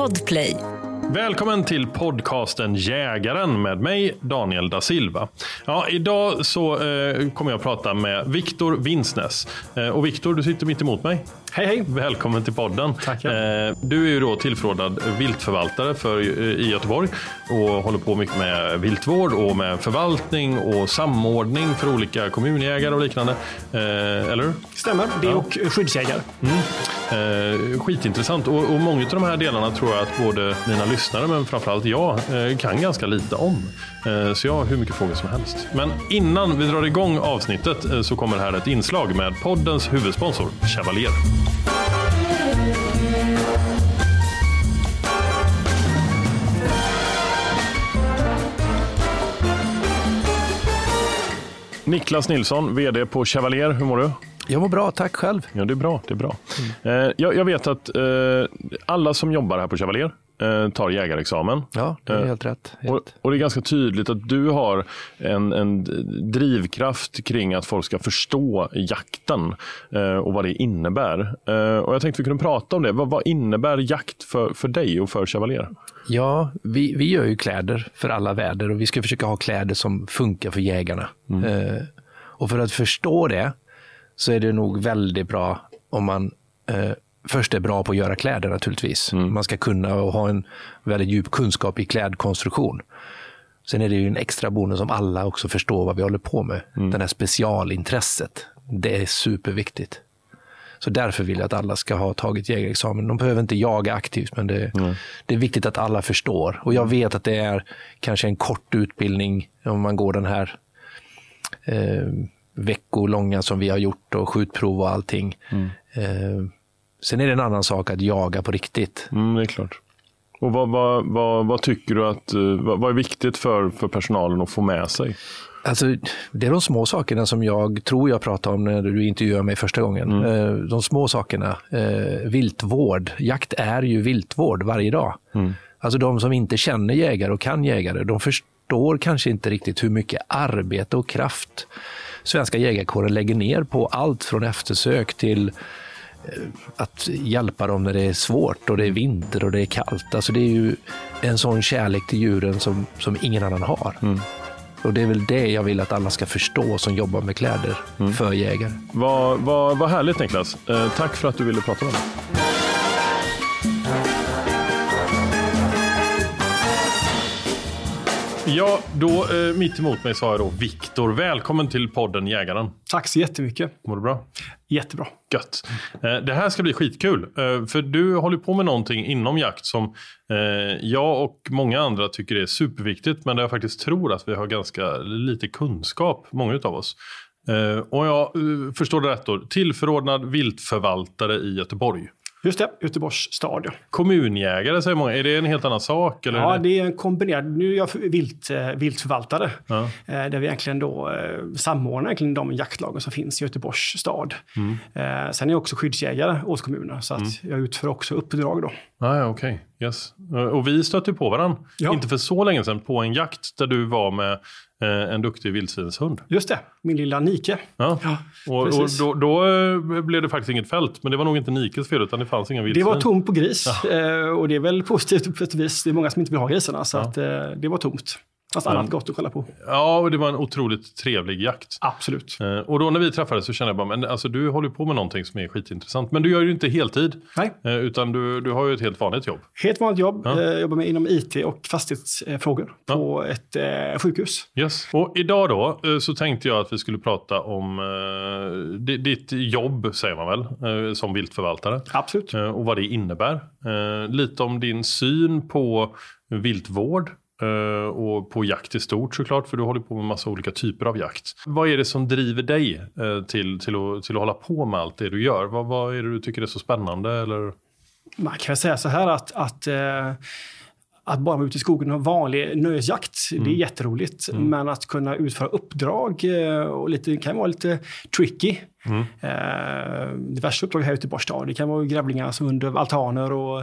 Podplay. Välkommen till podcasten Jägaren med mig Daniel da Silva. Ja, idag så eh, kommer jag att prata med Viktor Vinsnes. Eh, och Viktor, du sitter mitt emot mig. Hej hej! Välkommen till podden. Tackar. Eh, du är ju då tillförordnad viltförvaltare för, eh, i Göteborg och håller på mycket med viltvård och med förvaltning och samordning för olika kommunjägare och liknande. Eh, eller hur? Stämmer, det och skyddsjägare. Eh, skitintressant och, och många av de här delarna tror jag att både mina lyssnare men framförallt jag kan ganska lite om. Så jag har hur mycket frågor som helst. Men innan vi drar igång avsnittet så kommer här ett inslag med poddens huvudsponsor Chevalier. Niklas Nilsson, VD på Chevalier. Hur mår du? Jag mår bra, tack själv. Ja, det är bra. Det är bra. Eh, jag, jag vet att eh, alla som jobbar här på Chevalier tar jägarexamen. Ja, det är Eh, helt rätt. Och, Helt. och det är ganska tydligt att du har en, en drivkraft kring att folk ska förstå jakten eh, och vad det innebär. Eh, och jag tänkte vi kunde prata om det. Vad, vad innebär jakt för, för dig och för Chevalier? Ja, vi, vi gör ju kläder för alla väder och vi ska försöka ha kläder som funkar för jägarna. Eh, och för att förstå det så är det nog väldigt bra om man eh, först är bra på att göra kläder naturligtvis. Man ska kunna och ha en väldigt djup kunskap i klädkonstruktion. Sen är det ju en extra bonus om alla också förstår vad vi håller på med. Det här specialintresset. Det är superviktigt. Så därför vill jag att alla ska ha tagit jägarexamen. De behöver inte jaga aktivt, men det, det är viktigt att alla förstår. Och jag vet att det är kanske en kort utbildning om man går den här eh, veckolånga som vi har gjort och skjutprov och allting. Eh, sen är det en annan sak att jaga på riktigt. Mm, det är klart. Och vad, vad, vad, vad tycker du att, eh, vad, vad är viktigt för, för personalen att få med sig? Alltså, det är de små sakerna som jag tror jag pratade om när du intervjuade mig första gången. Eh, De små sakerna. Eh, viltvård. Jakt är ju viltvård varje dag. Alltså de som inte känner jägare och kan jägare, de förstår kanske inte riktigt hur mycket arbete och kraft svenska jägarkåren lägger ner på allt från eftersök till att hjälpa dem när det är svårt och det är vinter och det är kallt. Alltså det är ju en sån kärlek till djuren som, som ingen annan har. Och det är väl det jag vill att alla ska förstå som jobbar med kläder för jägare. Vad, vad, vad härligt Niklas. Eh, tack för att du ville prata med mig. Ja, då eh, mitt emot mig så har jag då Viktor. Välkommen till podden Jägaren. Tack så jättemycket. Mår du bra? Jättebra. Gött. Eh, Det här ska bli skitkul. eh, För du håller på med någonting inom jakt som eh, jag och många andra tycker är superviktigt. Men där jag faktiskt tror att vi har ganska lite kunskap, många utav oss. Eh, Och jag eh, förstår det rätt då. Tillförordnad viltförvaltare i Göteborg. Just det, Göteborgs stad. Kommunjägare säger många. Är det en helt annan sak? Eller ja det... är en kombinerad... Nu är jag vilt, eh, viltförvaltare. Ja. Eh, där vi egentligen då eh, samordnar egentligen de jaktlagen som finns i Göteborgs stad. Mm. Sen är jag också skyddsjägare åt kommunen. Så att jag utför också uppdrag då. Ah, ja, okej. Yes. Och vi stötte på varandra, Ja. inte för så länge sedan, på en jakt där du var med en duktig vildsvinshund. Just det, min lilla Nike. Ja. Ja, och, och då, då eh, blev det faktiskt inget fält, men det var nog inte Nikes fel, utan det fanns inga Det vildsvin. var tomt på gris. Eh, och det är väl positivt på ett vis. Det är många som inte vill ha grisarna. Så att, eh, det var tomt. Fast annat gott att kolla på. Ja, och det var en otroligt trevlig jakt. Absolut. Eh, Och då när vi träffades så kände jag bara, men alltså du håller på med någonting som är skitintressant. Men du gör ju inte heltid, Nej. eh, utan du, du har ju ett helt vanligt jobb. Helt vanligt jobb. Ja. Eh, jobbar med inom IT och fastighetsfrågor på ett eh, sjukhus. Yes. Och idag då så tänkte jag att vi skulle prata om di- ditt jobb, säger man väl, som viltförvaltare. Absolut. och vad det innebär. Lite om din syn på viltvård och på jakt i stort såklart, för du håller på med massa olika typer av jakt. Vad är det som driver dig eh, till, till, att, till att hålla på med allt det du gör? Vad, vad är det du tycker är så spännande? Eller? Man kan säga så här att, att eh, att bara vara ute i skogen och ha vanlig nöjesjakt, det är jätteroligt. Men att kunna utföra uppdrag eh, och lite, kan vara lite tricky. Mm. Eh, diverse uppdrag här i Borstad. Det kan vara grävlingar som under altaner och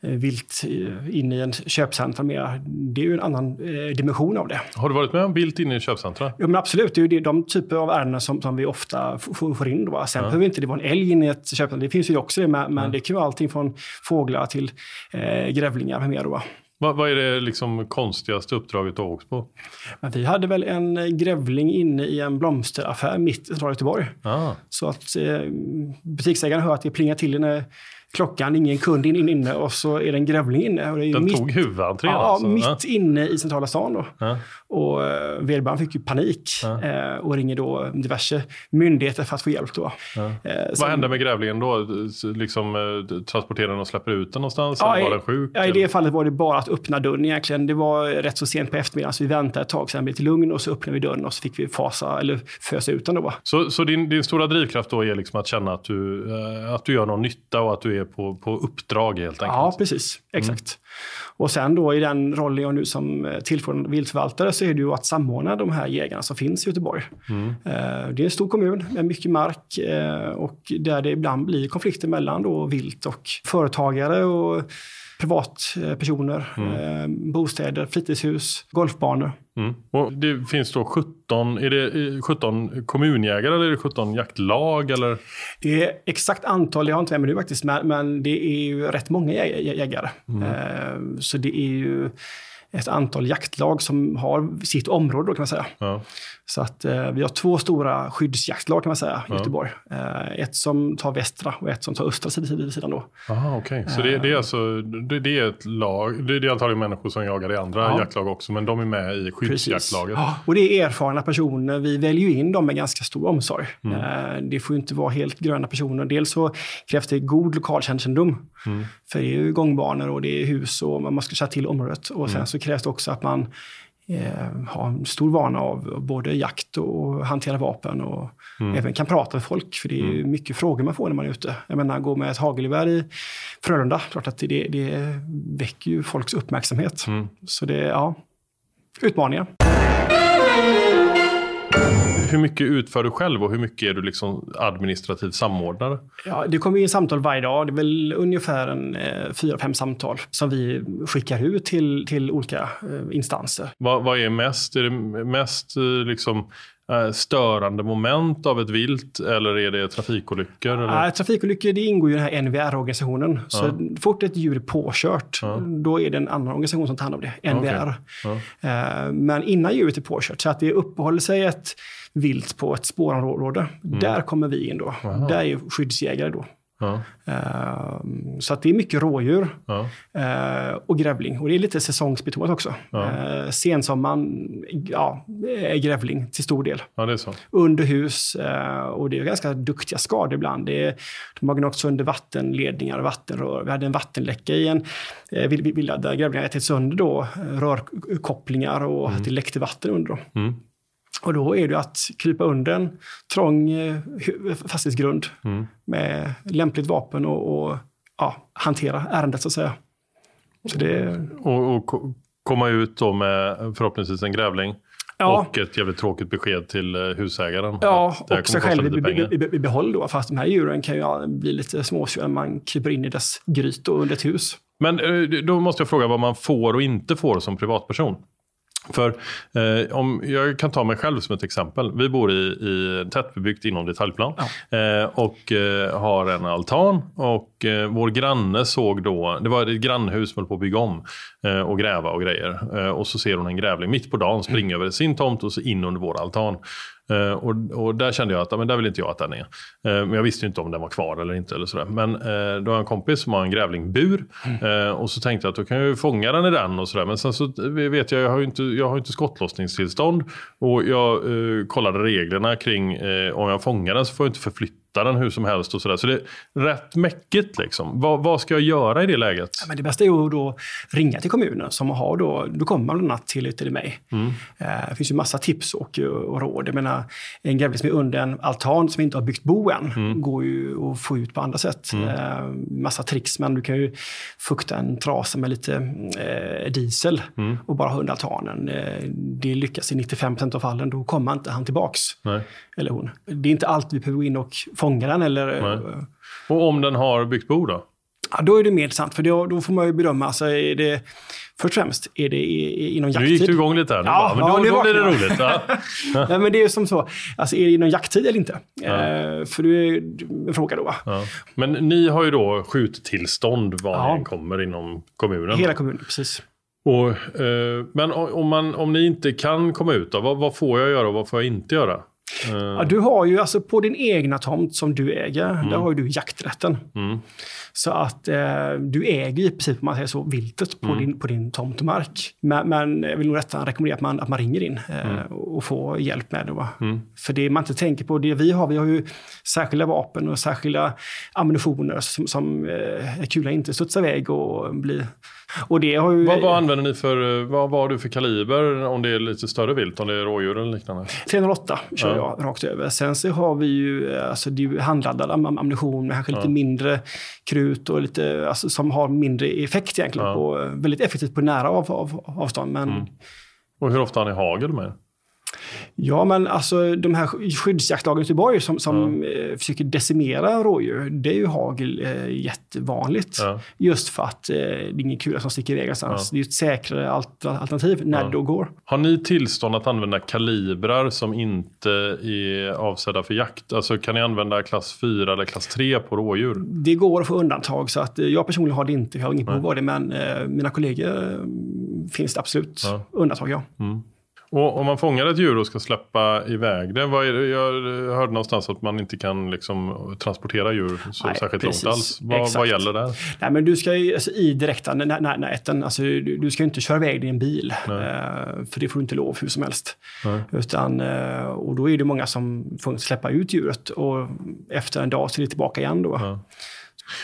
eh, vilt in i en köpcentrum. Det är ju en annan eh, dimension av det. Har du varit med om vilt inne i köpcentra? Ja, men absolut. Det är ju de typer av ärenden som, som vi ofta får in. Då. Sen ja. behöver inte det vara en älg inne i ett köpcentrum. Det finns ju också det, men, men det kan vara allting från fåglar till eh, grävlingar med mera. Vad, vad, är det liksom konstigaste uppdraget du har åkt på? Men vi hade väl en grävling inne i en blomsteraffär mitt i centrala Göteborg. Ah. Så att eh, butiksägaren hör att det plingar till när klockan, ingen kund in, inne och så är det en grävling inne. Och det är Den mitt, tog huvudentrén ja, alltså? mitt ja. inne i centrala stan. Då. Ja. Och eh, vederbörande fick ju panik ja. eh, och ringer då diverse myndigheter för att få hjälp. Då. Ja. Eh, Vad hände med grävlingen då? Liksom, transporterar den och släpper ut den någonstans? Ja, eller var den sjuk? Ja, I det fallet var det bara att öppna dörren egentligen. Det var rätt så sent på eftermiddagen så vi väntade ett tag, sen blev det lugn och så öppnade vi dörren och så fick vi fasa eller fösa ut den. Då, Så, så din, din stora drivkraft då är liksom att känna att du, att du gör någon nytta och att du är på, på uppdrag helt enkelt? Ja, precis. Exakt. Mm. Och sen då i den rollen jag nu som eh, tillförordnad viltförvaltare så är det ju att samordna de här jägarna som finns i Göteborg. Mm. Eh, det är en stor kommun med mycket mark eh, och där det ibland blir konflikter mellan då vilt och företagare och privatpersoner, mm. bostäder, fritidshus, golfbanor. Mm. Och det finns då 17, är det 17 kommunjägare eller är det 17 jaktlag? Eller? Det är exakt antal, jag har inte med mig nu faktiskt, men, men det är ju rätt många jägare. Mm. Eh, så det är ju ett antal jaktlag som har sitt område då, kan man säga. Ja. Så att eh, vi har två stora skyddsjaktlag kan man säga i ja. Göteborg. Eh, ett som tar västra och ett som tar östra sidan då. Aha, okay. Så det, det, är alltså, det, det, är ett lag, det, är antagligen människor som jagar i andra ja. jaktlag också, men de är med i skyddsjaktlaget. Ja, och det är erfarna personer. Vi väljer in dem med ganska stor omsorg. Mm. Eh, det får inte vara helt gröna personer. Dels så krävs det god lokalkännedom. Mm. För det är ju gångbanor och det är hus och man måste känna till området. Och sen mm. så krävs det också att man eh, har en stor vana av både jakt och hantera vapen och mm. även kan prata med folk. För det är mm. mycket frågor man får när man är ute. Jag menar, gå med ett hagelgevär i Frölunda, klart att det, det väcker ju folks uppmärksamhet. Mm. Så det, ja, utmaningar hur mycket utför du själv och hur mycket är du liksom administrativ samordnare? Ja, det kommer in samtal varje dag. Det är väl ungefär en, eh, fyra, fem samtal som vi skickar ut till, till olika eh, instanser. Vad, vad är mest? Är det mest eh, liksom störande moment av ett vilt eller är det trafikolyckor? Eller? Ja, trafikolyckor det ingår ju i den här NVR-organisationen. Så ja. fort ett djur är påkört, ja. då är det en annan organisation som tar hand om det, NVR. Okay. Ja. Men innan djuret är påkört, så att det uppehåller sig ett vilt på ett spårområde. Mm. Där kommer vi in då. Aha. Där är skyddsjägare då. Ja. Uh, så att det är mycket rådjur ja. uh, och grävling. Och det är lite säsongsbetonat också. Ja. Uh, sensommaren ja, är grävling till stor del. Ja, det är så. Under hus uh, och det är ganska duktiga skador ibland. Det är, de har gnagt sönder vattenledningar och vattenrör. Vi hade en vattenläcka i en villa där grävlingar ätit sönder då, rörkopplingar och mm. att det läckte vatten under. Mm. Och då är det att krypa under en trång eh, fastighetsgrund mm. med lämpligt vapen och, och ja, hantera ärendet så att säga. Så det... och, och komma ut då med förhoppningsvis en grävling ja. och ett jävligt tråkigt besked till eh, husägaren. Ja, och sig själv i behåll då. Fast de här djuren kan ju bli lite småsura. Man kryper in i dess gryt och under ett hus. Men eh, då måste jag fråga vad man får och inte får som privatperson. För eh, om jag kan ta mig själv som ett exempel. Vi bor i, i tättbebyggt inom detaljplan ja. eh, och eh, har en altan. Och eh, vår granne såg då, det var ett grannhus som höll på att bygga om och gräva och grejer. Eh, och så ser hon en grävling mitt på dagen springa över sin tomt och så in under vår altan. Uh, och, och, där kände jag att men där vill inte jag att den är. Men jag visste inte om den var kvar eller inte. Eller sådär. Men då har jag en kompis som har en grävlingbur. Mm. och så tänkte jag att då kan jag ju fånga den i den och sådär. Men sen så vet jag, jag har ju inte, jag har inte skottlossningstillstånd. Och jag kollade reglerna kring om jag fångar den så får jag inte förflytta flytta den hur som helst och sådär. Så det är rätt mäckigt liksom. Vad, vad, ska jag göra i det läget? Ja, men det bästa är att då ringa till kommunen som har då, då kommer man bland annat till, till mig. Mm. Eh, det finns ju massa tips och, och råd. Jag menar, en grävling som är under en altan som inte har byggt bo än, mm. går ju att få ut på andra sätt. Mm. Eh, massa tricks, men du kan ju fukta en trasa med lite eh, diesel mm. och bara ha under altanen. Eh, det lyckas i 95% av fallen, då kommer inte han tillbaks. Nej. Eller hon. Det är inte alltid vi behöver gå in och fånga den eller... Nej. Och om den har byggt bo då? Ja, då är det mer intressant, för då, då får man ju bedöma, alltså är det, först och främst, är det inom jakttid? Nu gick du igång lite här. Ja, bara, men då, ja, då blir det roligt. Ja. ja. men det är som så, alltså är det inom jakttid eller inte? Ja. Eh, för det är en fråga då. Ja. Men ni har ju då skjuttillstånd var ja. ni kommer inom kommunen. Hela kommunen, precis. Och, eh, men om, man, om ni inte kan komma ut, då, vad, vad får jag göra och vad får jag inte göra? Ja, du har ju alltså på din egna tomt som du äger, mm. där har du jakträtten. Mm. Så att eh, du äger i princip, om man säger så, viltet på, mm. din, på din tomtmark. Men, men jag vill nog rätt rekommendera att man, att man ringer in eh, mm. och får hjälp med det. Mm. För det man inte tänker på, det vi har, vi har ju särskilda vapen och särskilda ammunitioner som, som eh, är kul att inte studsa iväg och bli och det har ju... vad, vad använder ni för, vad, vad har du för kaliber om det är lite större vilt, om det är rådjur eller liknande? 308 kör ja. jag rakt över. Sen så har vi ju alltså, det är handladdad ammunition med kanske ja. lite mindre krut och lite, alltså, som har mindre effekt egentligen. Ja. På, väldigt effektivt på nära av, av, avstånd. Men... Mm. Och hur ofta har ni hagel med? Ja, men alltså de här skyddsjaktlagen i Göteborg som, som ja. försöker decimera rådjur, det är ju hagel eh, jättevanligt. Ja. Just för att eh, det är ingen kula som sticker iväg någonstans. Ja. Det är ett säkrare alternativ när det då går. Har ni tillstånd att använda kalibrar som inte är avsedda för jakt? Alltså kan ni använda klass 4 eller klass 3 på rådjur? Det går att få undantag, så att eh, jag personligen har det inte. Jag har inget behov av det, men eh, mina kollegor eh, finns det absolut undantag, ja. Mm. Och om man fångar ett djur och ska släppa iväg det, vad är det? jag hörde någonstans att man inte kan liksom transportera djur så Nej, särskilt precis. långt alls. Vad, vad, gäller där? Nej, men du ska ju, alltså, I direkta näten, alltså, du, du ska inte köra iväg din bil. Eh, för det får du inte lov hur som helst. Utan, eh, och då är det många som får släppa ut djuret och efter en dag så är det tillbaka igen. Då. Ja.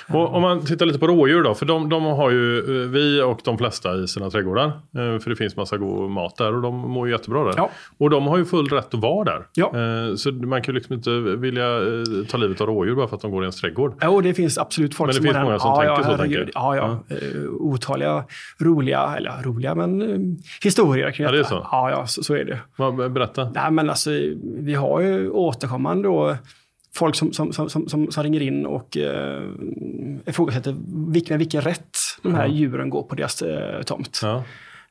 Och om man tittar lite på rådjur då, för de, de, har ju eh, vi och de flesta i sina trädgårdar. Eh, för det finns massa god mat där och de mår ju jättebra där. Ja. Och de har ju full rätt att vara där. Ja. Eh, så man kan ju liksom inte vilja ta livet av rådjur bara för att de går i ens trädgård. Ja, och det finns absolut folk men det som finns många som ja, tänker ja, så. Tänker. Ja, ja. Otaliga roliga, eller roliga, men historier kring Ja, det är så? Ja, ja så, så är det. Berätta. Nej, men alltså, vi har ju återkommande då folk som, som, som, som, som ringer in och eh, ifrågasätter vilken, vilken rätt de här djuren går på deras eh, tomt. Ja.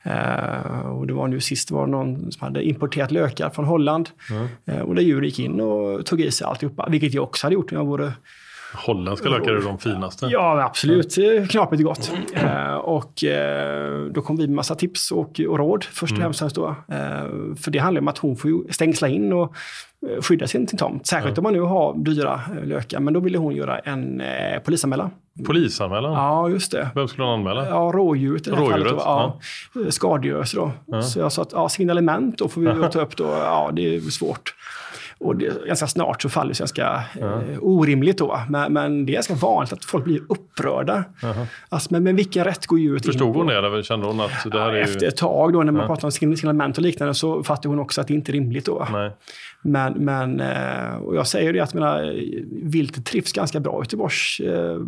Uh, och det var nu sist var någon som hade importerat lökar från Holland. Mm. Uh, och där djur gick in och tog i sig alltihopa, vilket jag också hade gjort när jag vore Holländska lökar är de finaste. Ja, absolut. Mm. Knaprigt gott. Uh, och uh, då kom vi med massa tips och, och råd först och mm. främst. Då. Uh, för det handlar om att hon får stängsla in och skydda sin, tomt. Särskilt mm. om man nu har dyra lökar. Men då ville hon göra en eh, polisanmälan. Polisanmälan? Ja, just det. Vem skulle hon anmäla? Ja, rådjuret i det här Rådjuret, fallet. Ja. Ja. Skadegörelse då. Ja. Så jag sa att ja, signalement då får vi ta upp då. Ja, det är svårt. Och det, ganska snart så faller det ganska ja. eh, orimligt då. Men, men, det är ganska vanligt att folk blir upprörda. Uh-huh. Alltså, men, men vilken rätt går djuret Förstod in på? hon det eller kände hon att det här ja, är Efter ju... ett tag då när man ja. pratar om signalement och liknande så fattade hon också att det inte är rimligt då. Nej. Men, men eh, och jag säger det att mina, viltet trivs ganska bra i Göteborgs, eh,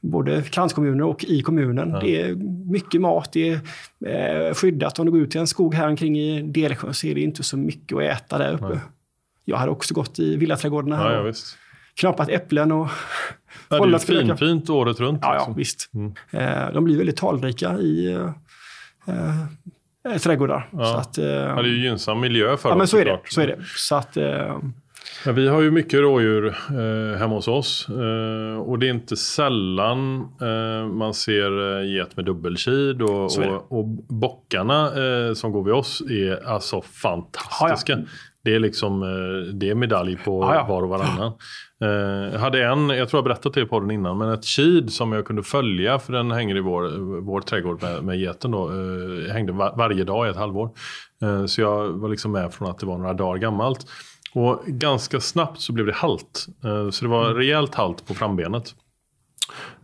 både kranskommuner och i kommunen. Ja. Det är mycket mat, det är eh, skyddat. Om du går ut i en skog här omkring i Delsjön så är det inte så mycket att äta där uppe. Jag hade också gått i villaträdgårdarna här. Ja, ja, knappat äpplen och ja, Det är fin, fint året runt. Ja, liksom. ja visst. Mm. De blir väldigt talrika i eh, trädgårdar. Ja. Så att, eh, ja, det är ju gynnsam miljö för ja, dem men så är, det, så är det. Så att, eh, Ja, vi har ju mycket rådjur eh, hemma hos oss. Eh, och det är inte sällan eh, man ser eh, get med dubbelkid. Och, och, och, bockarna eh, som går vid oss är alltså fantastiska. Det är liksom eh, det är medalj på ja, var och varannan. Jag hade en, jag tror jag berättat det i podden innan, men ett kid som jag kunde följa för den hänger i vår, vår trädgård med, med geten då. hängde var, varje dag i ett halvår. Så jag var liksom med från att det var några dagar gammalt. Och ganska snabbt så blev det halt. Eh, så det var mm. rejält halt på frambenet.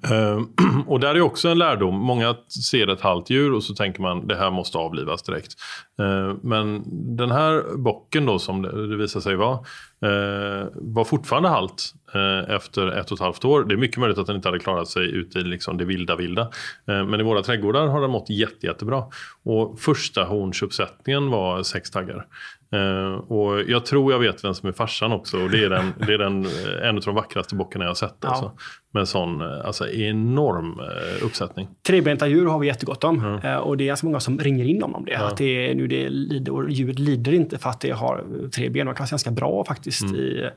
Ehm, och där är också en lärdom. Många ser ett halt djur och så tänker man det här måste avlivas direkt. Ehm, men den här bocken då som det, visar sig vara eh, var fortfarande halt eh, efter ett och ett halvt år. Det är mycket möjligt att den inte hade klarat sig ute i liksom det vilda vilda. Ehm, men i våra trädgårdar har den mått jätte, jättebra. Och första hornsuppsättningen var sex taggar. Uh, och jag tror jag vet vem som är farsan också och det är, den, det är den, en av de vackraste bockarna jag har sett. Ja. Alltså, med sån alltså, enorm uppsättning. Trebenta djur har vi jättegott om mm. uh, och det är ganska många som ringer in om det. Ja. Att det nu det lider, och djuret lider inte för att det har tre ben och klassas ganska bra faktiskt. Mm. I,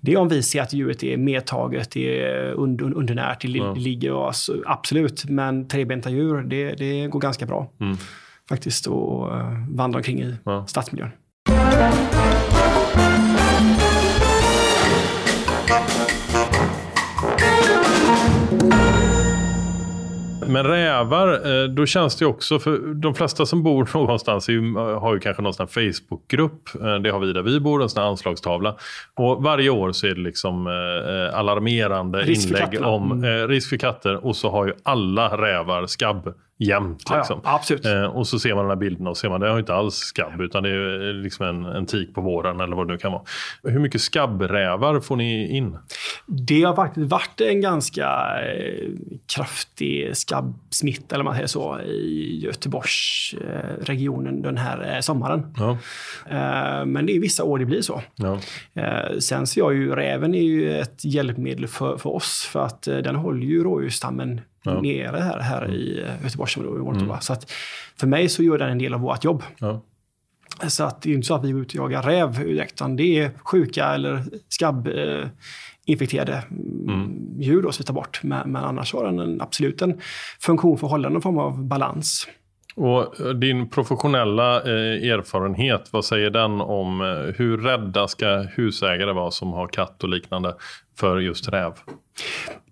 det är om vi ser att djuret är medtaget, det är und, undernärt, det ja. ligger och, alltså, absolut. Men trebenta djur, det, det går ganska bra. Mm. Faktiskt att vandra omkring i ja. stadsmiljön. Men rävar, eh, då känns det också, för de flesta som bor någonstans ju, har ju kanske någon sån Facebookgrupp. Eh, det har vi där vi bor, en sån anslagstavla. Och varje år så är det liksom eh, alarmerande risk inlägg om mm. risk för katter. Och så har ju alla rävar skabb jämnt. Liksom. Ja, absolut. Eh, och så ser man den här bilden och ser man det har inte alls skabb utan det är liksom en, en tik på våren eller vad det nu kan vara. Hur mycket skabbrävar får ni in? Det har faktiskt varit en ganska eh, kraftig skabbsmitt eller man säger så i Göteborgsregionen den här eh, sommaren. Ja. Eh, men det är vissa år det blir så. Ja. Eh, sen ser jag ju räven är ju ett hjälpmedel för, för oss för att eh, den håller ju rådjursstammen ja. nere här, här i mm. Göteborgsområdet. Mm. Så att för mig så gör den en del av vårt jobb. Ja. Så att det är inte så att vi går ut och jagar räv, utan det är sjuka eller skabbinfekterade mm. djur då, som vi tar bort. Men, men annars har den en, absolut en funktion för att hålla någon form av balans. Och eh, din professionella eh, erfarenhet, vad säger den om eh, hur rädda ska husägare vara som har katt och liknande för just räv?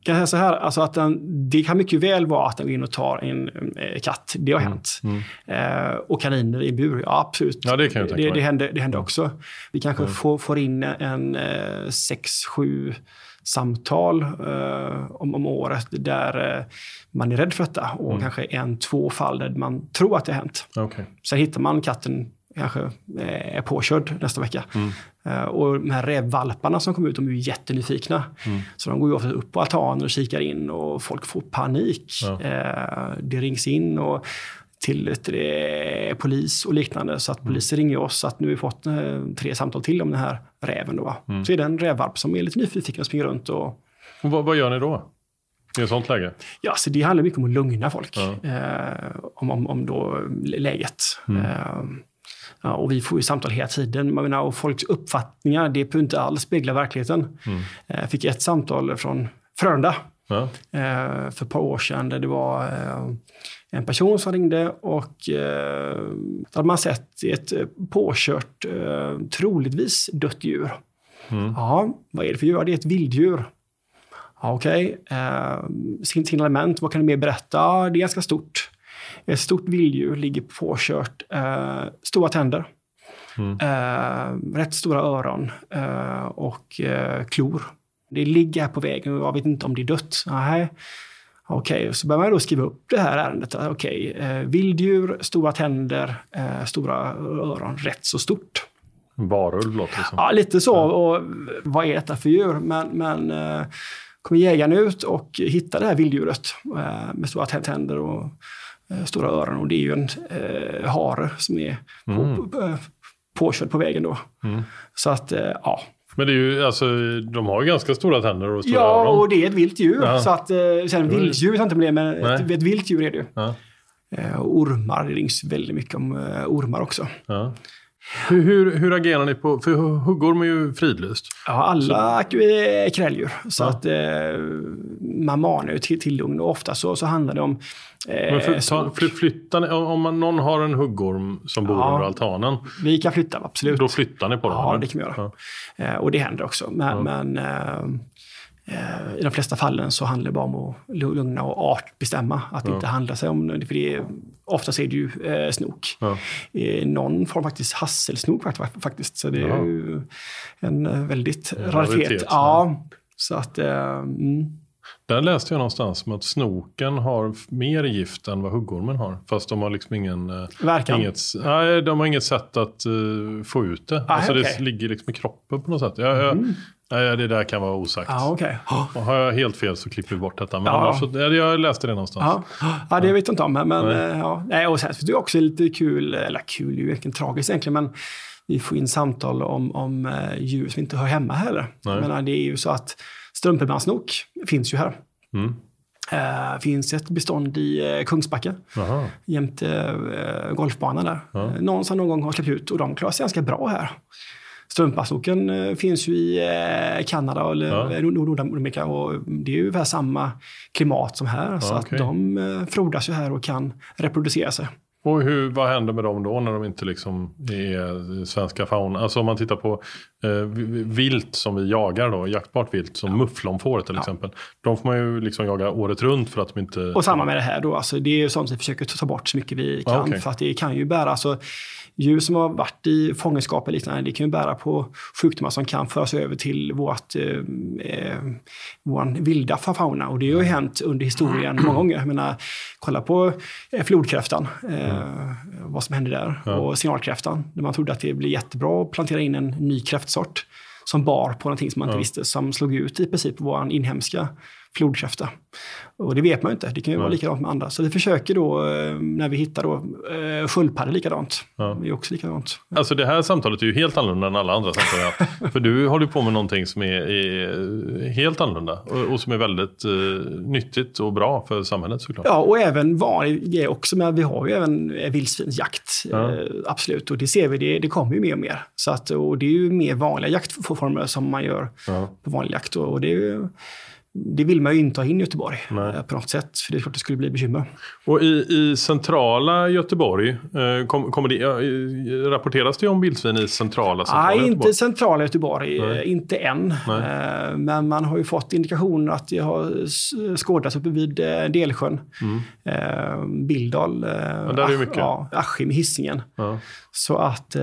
Kan säga så här, alltså att den, det kan mycket väl vara att den går in och tar en eh, katt. Det har mm. hänt. Mm. Eh, och kaniner i bur, ja absolut. Ja, det, kan jag det, det, händer, det händer också. Vi kanske mm. får, får in en eh, sex, sju samtal eh, om, om året där eh, man är rädd för detta och mm. kanske en, två fall där man tror att det har hänt. Okay. Sen hittar man katten kanske eh, är påkörd nästa vecka. Mm. Uh, och de här rävvalparna som kommer ut, de är ju jättenyfikna. Mm. Så de går ju ofta upp på altanen och kikar in och folk får panik. Ja. Uh, det rings in och till det, polis och liknande. Så att mm. polisen ringer oss att nu har vi fått tre samtal till om den här räven. Då, mm. Så är det en rävvalp som är lite nyfiken och springer runt. Och, och vad, vad gör ni då? I ett sånt läge? Ja, så det handlar mycket om att lugna folk. Ja. om, om, om då läget. Mm. Ja, och vi får ju samtal hela tiden. Man menar, och folks uppfattningar, det behöver inte alls spegla verkligheten. Mm. Jag eh, fick ett samtal från Frölunda ja. Eh, för ett par år sedan där det var eh, en person som ringde och då hade man sett ett påkört, troligtvis dött djur. Mm. Ja, vad är det för djur? Det är ett vilddjur. Ja, Okej, okay. eh, signalement, vad kan du mer berätta? Det är ganska stort. Ett stort vilddjur ligger påkört, eh, stora tänder, mm. eh, rätt stora öron eh, och eh, klor. Det ligger här på vägen och jag vet inte om det är dött. Okej, okay. så börjar man då skriva upp det här ärendet. Okej, okay. eh, vilddjur, stora tänder, eh, stora öron, rätt så stort. Varulv låter det som. Ja, lite så. Och vad är detta för djur? Men, men eh, kommer jägaren ut och hittar det här vilddjuret eh, med stora tänder och Eh, stora öron och det är ju en eh, hare som är mm. på, eh, påkörd på vägen då. Mm. Så att, eh, ja. Men det är ju, alltså, de har ju ganska stora tänder och stora ja, öron. Och det är ett vilt djur. Ja. Så att, eh, sen vilddjur vet jag inte om det är, men ett, ett vilt djur är det ju. Ja. Eh, ormar, det rings väldigt mycket om eh, ormar också. Ja. Hur, hur, hur, agerar ni på, för huggorm är ju fridlyst. Ja, alla är kräldjur. Så ja. att eh, man manar ju till, till lugn och ofta så, så handlar det om Eh, för, ta, flyttar om man, någon har en huggorm som bor ja, under altanen? Vi kan flytta, absolut. Då flyttar ni på dem? Ja, det kan vi göra. Ja. Eh, och det händer också. Men, men eh, eh, i de flesta fallen så handlar det bara om att lugna och artbestämma. Att det inte handlar sig om, för det är, oftast är det ju eh, snok. Ja. Eh, någon form faktiskt hasselsnok faktiskt. Så det är ju en väldigt raritet. Ja, så att, mm. Där läste jag någonstans om att snoken har mer gift än vad huggormen har. Fast de har liksom ingen... eh, Verkan. Inget, nej, de har inget sätt att eh, få ut det. Ah, alltså. Mhm. det ligger liksom i kroppen på något sätt. Jag, jag, nej, det där kan vara osagt. Ja, okej. Och har jag helt fel så klipper vi bort detta. Men Ja. annars så, ja, jag läste det någonstans. Ja. ja, det vet jag inte om. Men, Nej. nej. Ja. Nej, och sen är det också lite kul, eller kul, är ju egentligen tragiskt egentligen, men vi får in samtal om, om eh, djur som inte hör hemma heller. Nej. Jag menar, det är ju så att strumpemanssnok finns ju här. Mm. Eh, finns ett bestånd i eh, Kungsbacka jämte eh, golfbanan där. Ja. Någon som någon gång har släppt ut och de klarar sig ganska bra här. Strumpmassnoken eh, finns ju i Kanada eller Ja. Nord- Nordamerika och det är ju ungefär samma klimat som här. så okej. att de frodas ju här och kan reproducera sig. Och hur, vad händer med dem då när de inte liksom är svenska fauna? Alltså om man tittar på eh, vi- vilt som vi jagar då, jaktbart vilt som mufflonfår till exempel. De får man ju liksom jaga året runt för att de inte... Och samma med det här då, alltså det är ju sånt vi försöker ta bort så mycket vi kan. Ja, okej. För att det kan ju bära, alltså djur som har varit i fångenskap eller liknande, det kan ju bära på sjukdomar som kan föras över till vårt, eh, eh, vår vilda fauna. Och det har ju hänt under historien många gånger. Jag menar, kolla på eh, flodkräftan, eh, vad som hände där. Ja. Och signalkräftan, där man trodde att det blev jättebra att plantera in en ny kräftsort som bar på någonting som man inte Ja. visste, som slog ut i princip vår inhemska flodkräfta. Och det vet man ju inte, det kan ju vara Nej. likadant med andra. Så vi försöker då, eh, när vi hittar då, eh, sköldpaddor likadant. Ja. Det är också likadant. Alltså det här samtalet är ju helt annorlunda än alla andra samtal. För du håller på med någonting som är, är helt annorlunda och, och som är väldigt eh, nyttigt och bra för samhället såklart. Ja, och även vanlig grej också, men vi har ju även eh, vildsvinsjakt. Ja. Eh, absolut, och det ser vi, det, det kommer ju mer och mer. Så att, och det är ju mer vanliga jaktformer som man gör Ja. på vanlig jakt. Och det, är ju, det vill man ju inte ha in i Göteborg Nej. eh, på något sätt, för det är klart det skulle bli bekymmer. Och i, i centrala Göteborg, eh, kom, kommer det, ja, rapporteras det om vildsvin i centrala centrala Nej, Göteborg? inte centrala Göteborg, Nej. eh, inte än. Nej. Men man har ju fått indikationer att det har skådats uppe vid Delsjön. Eh, Bildal, Mm. där är det Asch- mycket. Ja, Askim i Hisingen. Ja. Så att,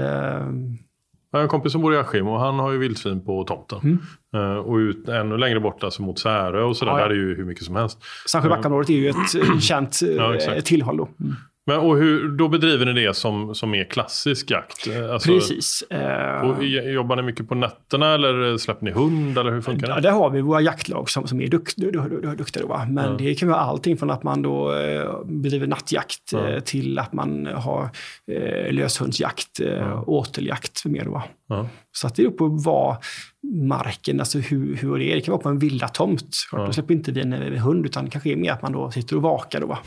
Jag har en kompis som bor i Askim och han har ju vildsvin på tomten. Mm. Eh, och ut, ännu längre bort, alltså mot Särö och sådär, Ja, ja. där är ju hur mycket som helst. Sandsjöbackaområdet är ju ett eh, känt eh, Ja, exakt. tillhåll. Mm. Men, och hur, då bedriver ni det som, som är klassisk jakt? Eh, Alltså, Precis. Eh, Och jobbar ni mycket på nätterna eller släpper ni hund eller hur funkar det? där har vi våra jaktlag som, som är dukt, du, du, du, duktiga. Då? Men Ja. det kan vara allting från att man då eh, bedriver nattjakt Ja. eh, till att man har eh, löshundsjakt, Ja. åteljakt med mer. Då. Så att det beror på vad marken, alltså hur, hur det är. Det kan vara på en villa tomt. Klart, Ja. Då släpper inte vi en, en hund, utan det kanske är mer att man då sitter och vakar. Då,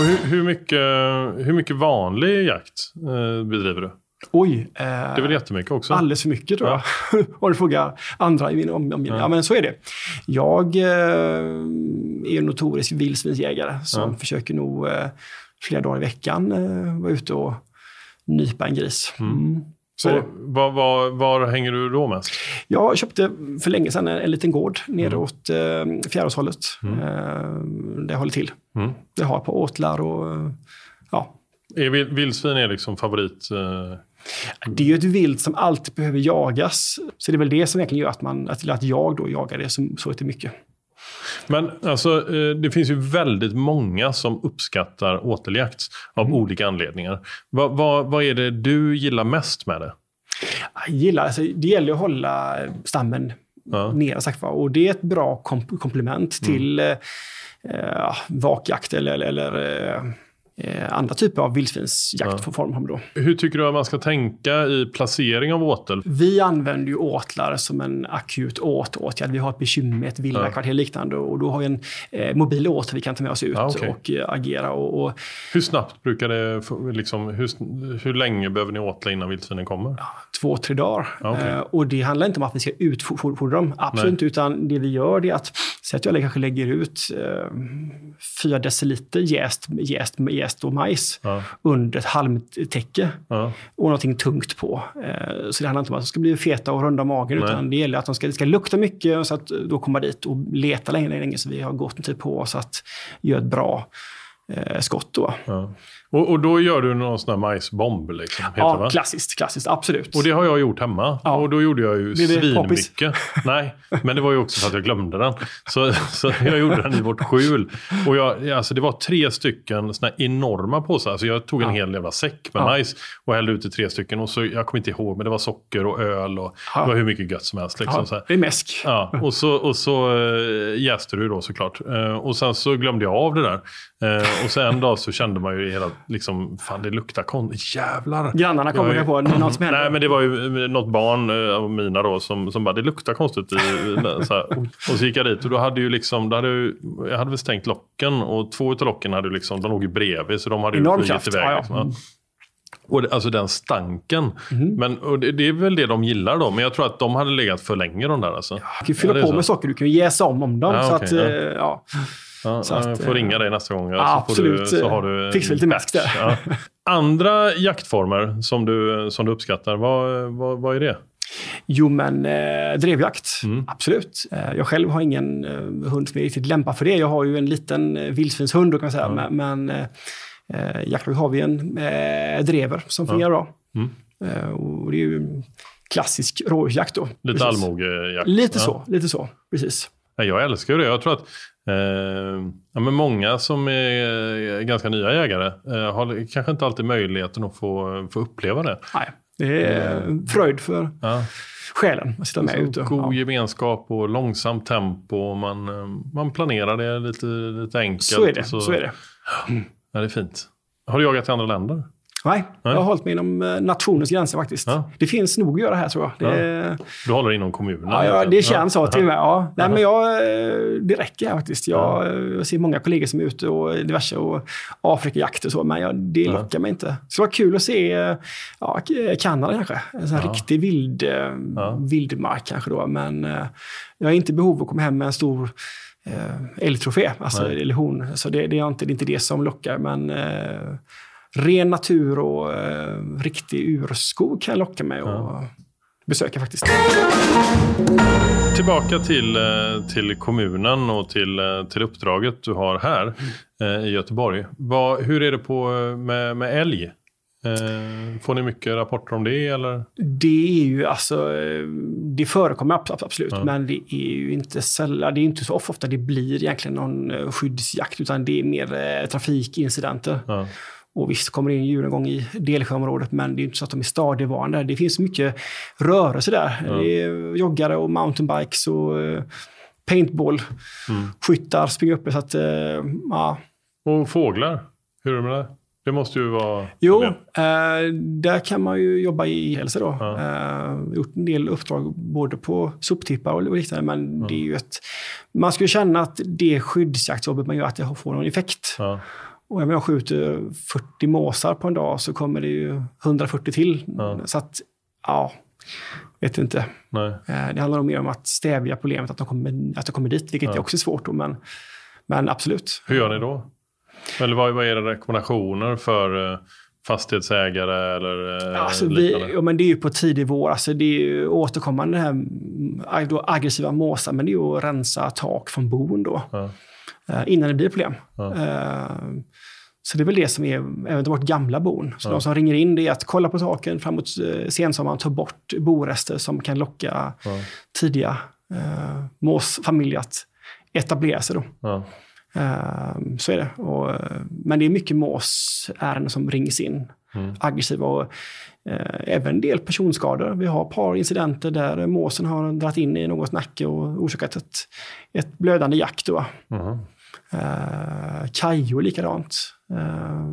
Och hur, hur, mycket, hur mycket vanlig jakt eh, bedriver du? Oj, eh, Det är väl jättemycket också? Alldeles för mycket tror jag. Om du frågar andra i min omgivning. Ja. men så är det. Jag eh, är en notorisk vildsvinsjägare som Ja. försöker nog eh, flera dagar i veckan eh, vara ute och nypa en gris. Mm. Så det. var, var, var hänger du då mest? Jag köpte för länge sedan en, en liten gård neråt Mm. eh, Fjäråshållet. Eh, där jag håller till. Mm. Jag har på åtlar och eh, ja, Är vil- vildsvin är liksom favorit? Eh, Det är ju ett vilt som alltid behöver jagas. Så det är väl det som egentligen gör att, man, att, att jag då jagar det så, så mycket. Men alltså, eh, det finns ju väldigt många som uppskattar åteljakt av Mm. olika anledningar. Vad, vad, vad är det du gillar mest med det? Jag gillar, alltså, det gäller att hålla stammen Ja. nere. Sagt, och det är ett bra komp- komplement till eh, eh, vakjakt eller, eller, eller eh, eh, andra typer av vildsvinsjaktformer. Då. Hur tycker du att man ska tänka i placering av åtel? Vi använder ju åtlar som en akut åtåtgärd. Vi har ett bekymmer med ett villakvarter liknande och då har vi en eh, mobil åtel vi kan ta med oss ut Ja, okej. och eh, agera. Och, och Hur snabbt brukar det, liksom, hur, hur länge behöver ni åtla innan vildsvinen kommer? två, tre dagar. Ja, okej. Eh, och det handlar inte om att vi ska utfodra dem, absolut inte, utan det vi gör är att, säg att jag kanske lägger ut eh, fyra deciliter jäst, jäst, jäst och majs Ja, under ett halmtäcke ja, och någonting tungt på. Eh, så det handlar inte om att de ska bli feta och runda magen, Nej. utan det gäller att de ska, det ska lukta mycket så att då komma dit och leta länge, länge så vi har gott en tid på oss att göra ett bra eh, skott. Då. ja. Och, och då gör du någon sån här majsbomb? Liksom, heter Ja, det, klassiskt, klassiskt, absolut. Och det har jag gjort hemma. Ja. Och då gjorde jag ju svinmycket. Nej, men det var ju också för att jag glömde den. Så, så jag gjorde den i vårt skjul. Och jag, alltså det var tre stycken såna här enorma påsar. Alltså jag tog en Ja. hel jävla säck med Ja. majs och hällde ut i tre stycken. Och så, jag kommer inte ihåg, men det var socker och öl och det var hur mycket gött som helst. Liksom, så här. det är mäsk. Ja, och så, och så äh, jäste du då såklart. Eh, och sen så glömde jag av det där. Eh, och sen en dag så kände man ju hela, liksom, fan det luktar konstigt. Jävlar. Grannarna kommer Jag är- kanske på något som händer. Nej, men det var ju något barn eh, av mina då som, som bara, det luktar konstigt. I, så här. Och så gick jag dit och då hade ju liksom, då hade ju, jag hade väl stängt locken och två av locken hade ju liksom, de låg ju bredvid så de hade ju flugit iväg. Ja, ja. Liksom, ja. Och det, alltså den stanken. Mhm. Men, och det, det är väl det de gillar då, men jag tror att de hade legat för länge de där alltså. Du kan ju fylla Ja, det är på med socker, du kan ju jäsa om om dem. Ja, så okej, att, ja. Eh, ja. Så att, jag får eh, ringa dig nästa gång. Ja, så får absolut, Du, så eh, har du, fixa lite mäsk där. Ja. Andra jaktformer som du, som du uppskattar, vad, vad, vad är det? Jo, men eh, drevjakt. Mm. Absolut. Eh, jag själv har ingen eh, hund som är riktigt lämpad för det. Jag har ju en liten eh, vildsvinshund, kan man säga. Men, men eh, eh, jaktlag har vi en eh, drever som fungerar bra. Mm. Eh, och det är ju klassisk rådjursjakt då. Lite allmogejakt? Lite ja. så, lite så. Precis. Ja, jag älskar det. Jag tror att eh, ja, men många som är ganska nya jägare eh, har kanske inte alltid möjligheten att få, få uppleva det. Nej, det är en fröjd för Ja. själen att sitta med Så ute. god Ja. gemenskap och långsamt tempo. Och man, eh, man planerar det lite, lite enkelt. Så är det. och Så är det. Ja, det är fint. Har du jagat i andra länder? Nej, Nej. jag har hållit mig inom eh, nationens gränser faktiskt. Ja. Det finns nog att göra här tror jag. Det, Du håller inom kommunen? ja, ja, det känns så till och med. Ja. Nej, Ja. men jag, eh, det räcker här faktiskt. Jag, eh, jag ser många kollegor som är ute och diverse och Afrikajakt och så, men jag, det Ja. lockar mig inte. Det skulle vara kul att se ja, Kanada kanske. En sån här Ja. riktig vild, Ja. vildmark kanske då. Men jag är inte i behov av att komma hem med en stor älgtrofé, alltså, Nej. eller hon. Så det, det, är inte, det är inte det som lockar. Men ren natur och eh, riktig urskog kan locka mig och besöka faktiskt. Tillbaka till, eh, till kommunen och till, eh, till uppdraget du har här eh, i Göteborg. Vad, hur är det på, med, med älg? Får ni mycket rapporter om det? Eller? Det är ju alltså, det förekommer abs- absolut, Ja. men det är ju inte sällan, det är inte så ofta det blir egentligen någon skyddsjakt, utan det är mer trafikincidenter. Ja. Och visst kommer det in djur en gång i Delsjöområdet, men det är inte så att de är stadigvarande. Det finns mycket rörelse där. Ja. Det är joggare och mountainbikes och eh, paintball. Mm. Skyttar springer uppe. Så att, eh, ja. Och fåglar? Hur är det med det? Det måste ju vara... Jo, eh, där kan man ju jobba i hälsa då. Ja. Eh, gjort en del uppdrag både på soptippar och liknande, men det är ju ett... Man skulle känna att det skyddsjaktsjobbet man gör, att det får någon effekt. Ja. Och om jag skjuter 40 måsar på en dag så kommer det ju 140 till. Ja. Så att, ja, vet inte. Nej. Eh, Det handlar nog mer om att stävja problemet att de kommer, att de kommer dit, vilket Ja. är också svårt. Då, men, men absolut. Hur gör ni då? Eller vad, vad är era rekommendationer för eh, fastighetsägare eller eh, Alltså, vi, liknande? ja, men det är ju på tidig vår. Alltså, det är ju återkommande det här mm, då aggressiva måsar, men det är ju att rensa tak från bon då, Ja. innan det blir problem. Ja. Så det är väl det som är även vårt gamla bon. Så Ja. de som ringer in det är att kolla på taken framåt eh, sensommaren, ta bort borester som kan locka Ja. tidiga eh, måsfamiljer att etablera sig. Då. Ja. Eh, så är det. Och, eh, men det är mycket måsärenden som rings in. Mm. Aggressiva och eh, även en del personskador. Vi har ett par incidenter där måsen har dragit in i någons nacke och orsakat ett, ett blödande jack. Då. Mhm. Eh, Kajo likadant. Eh,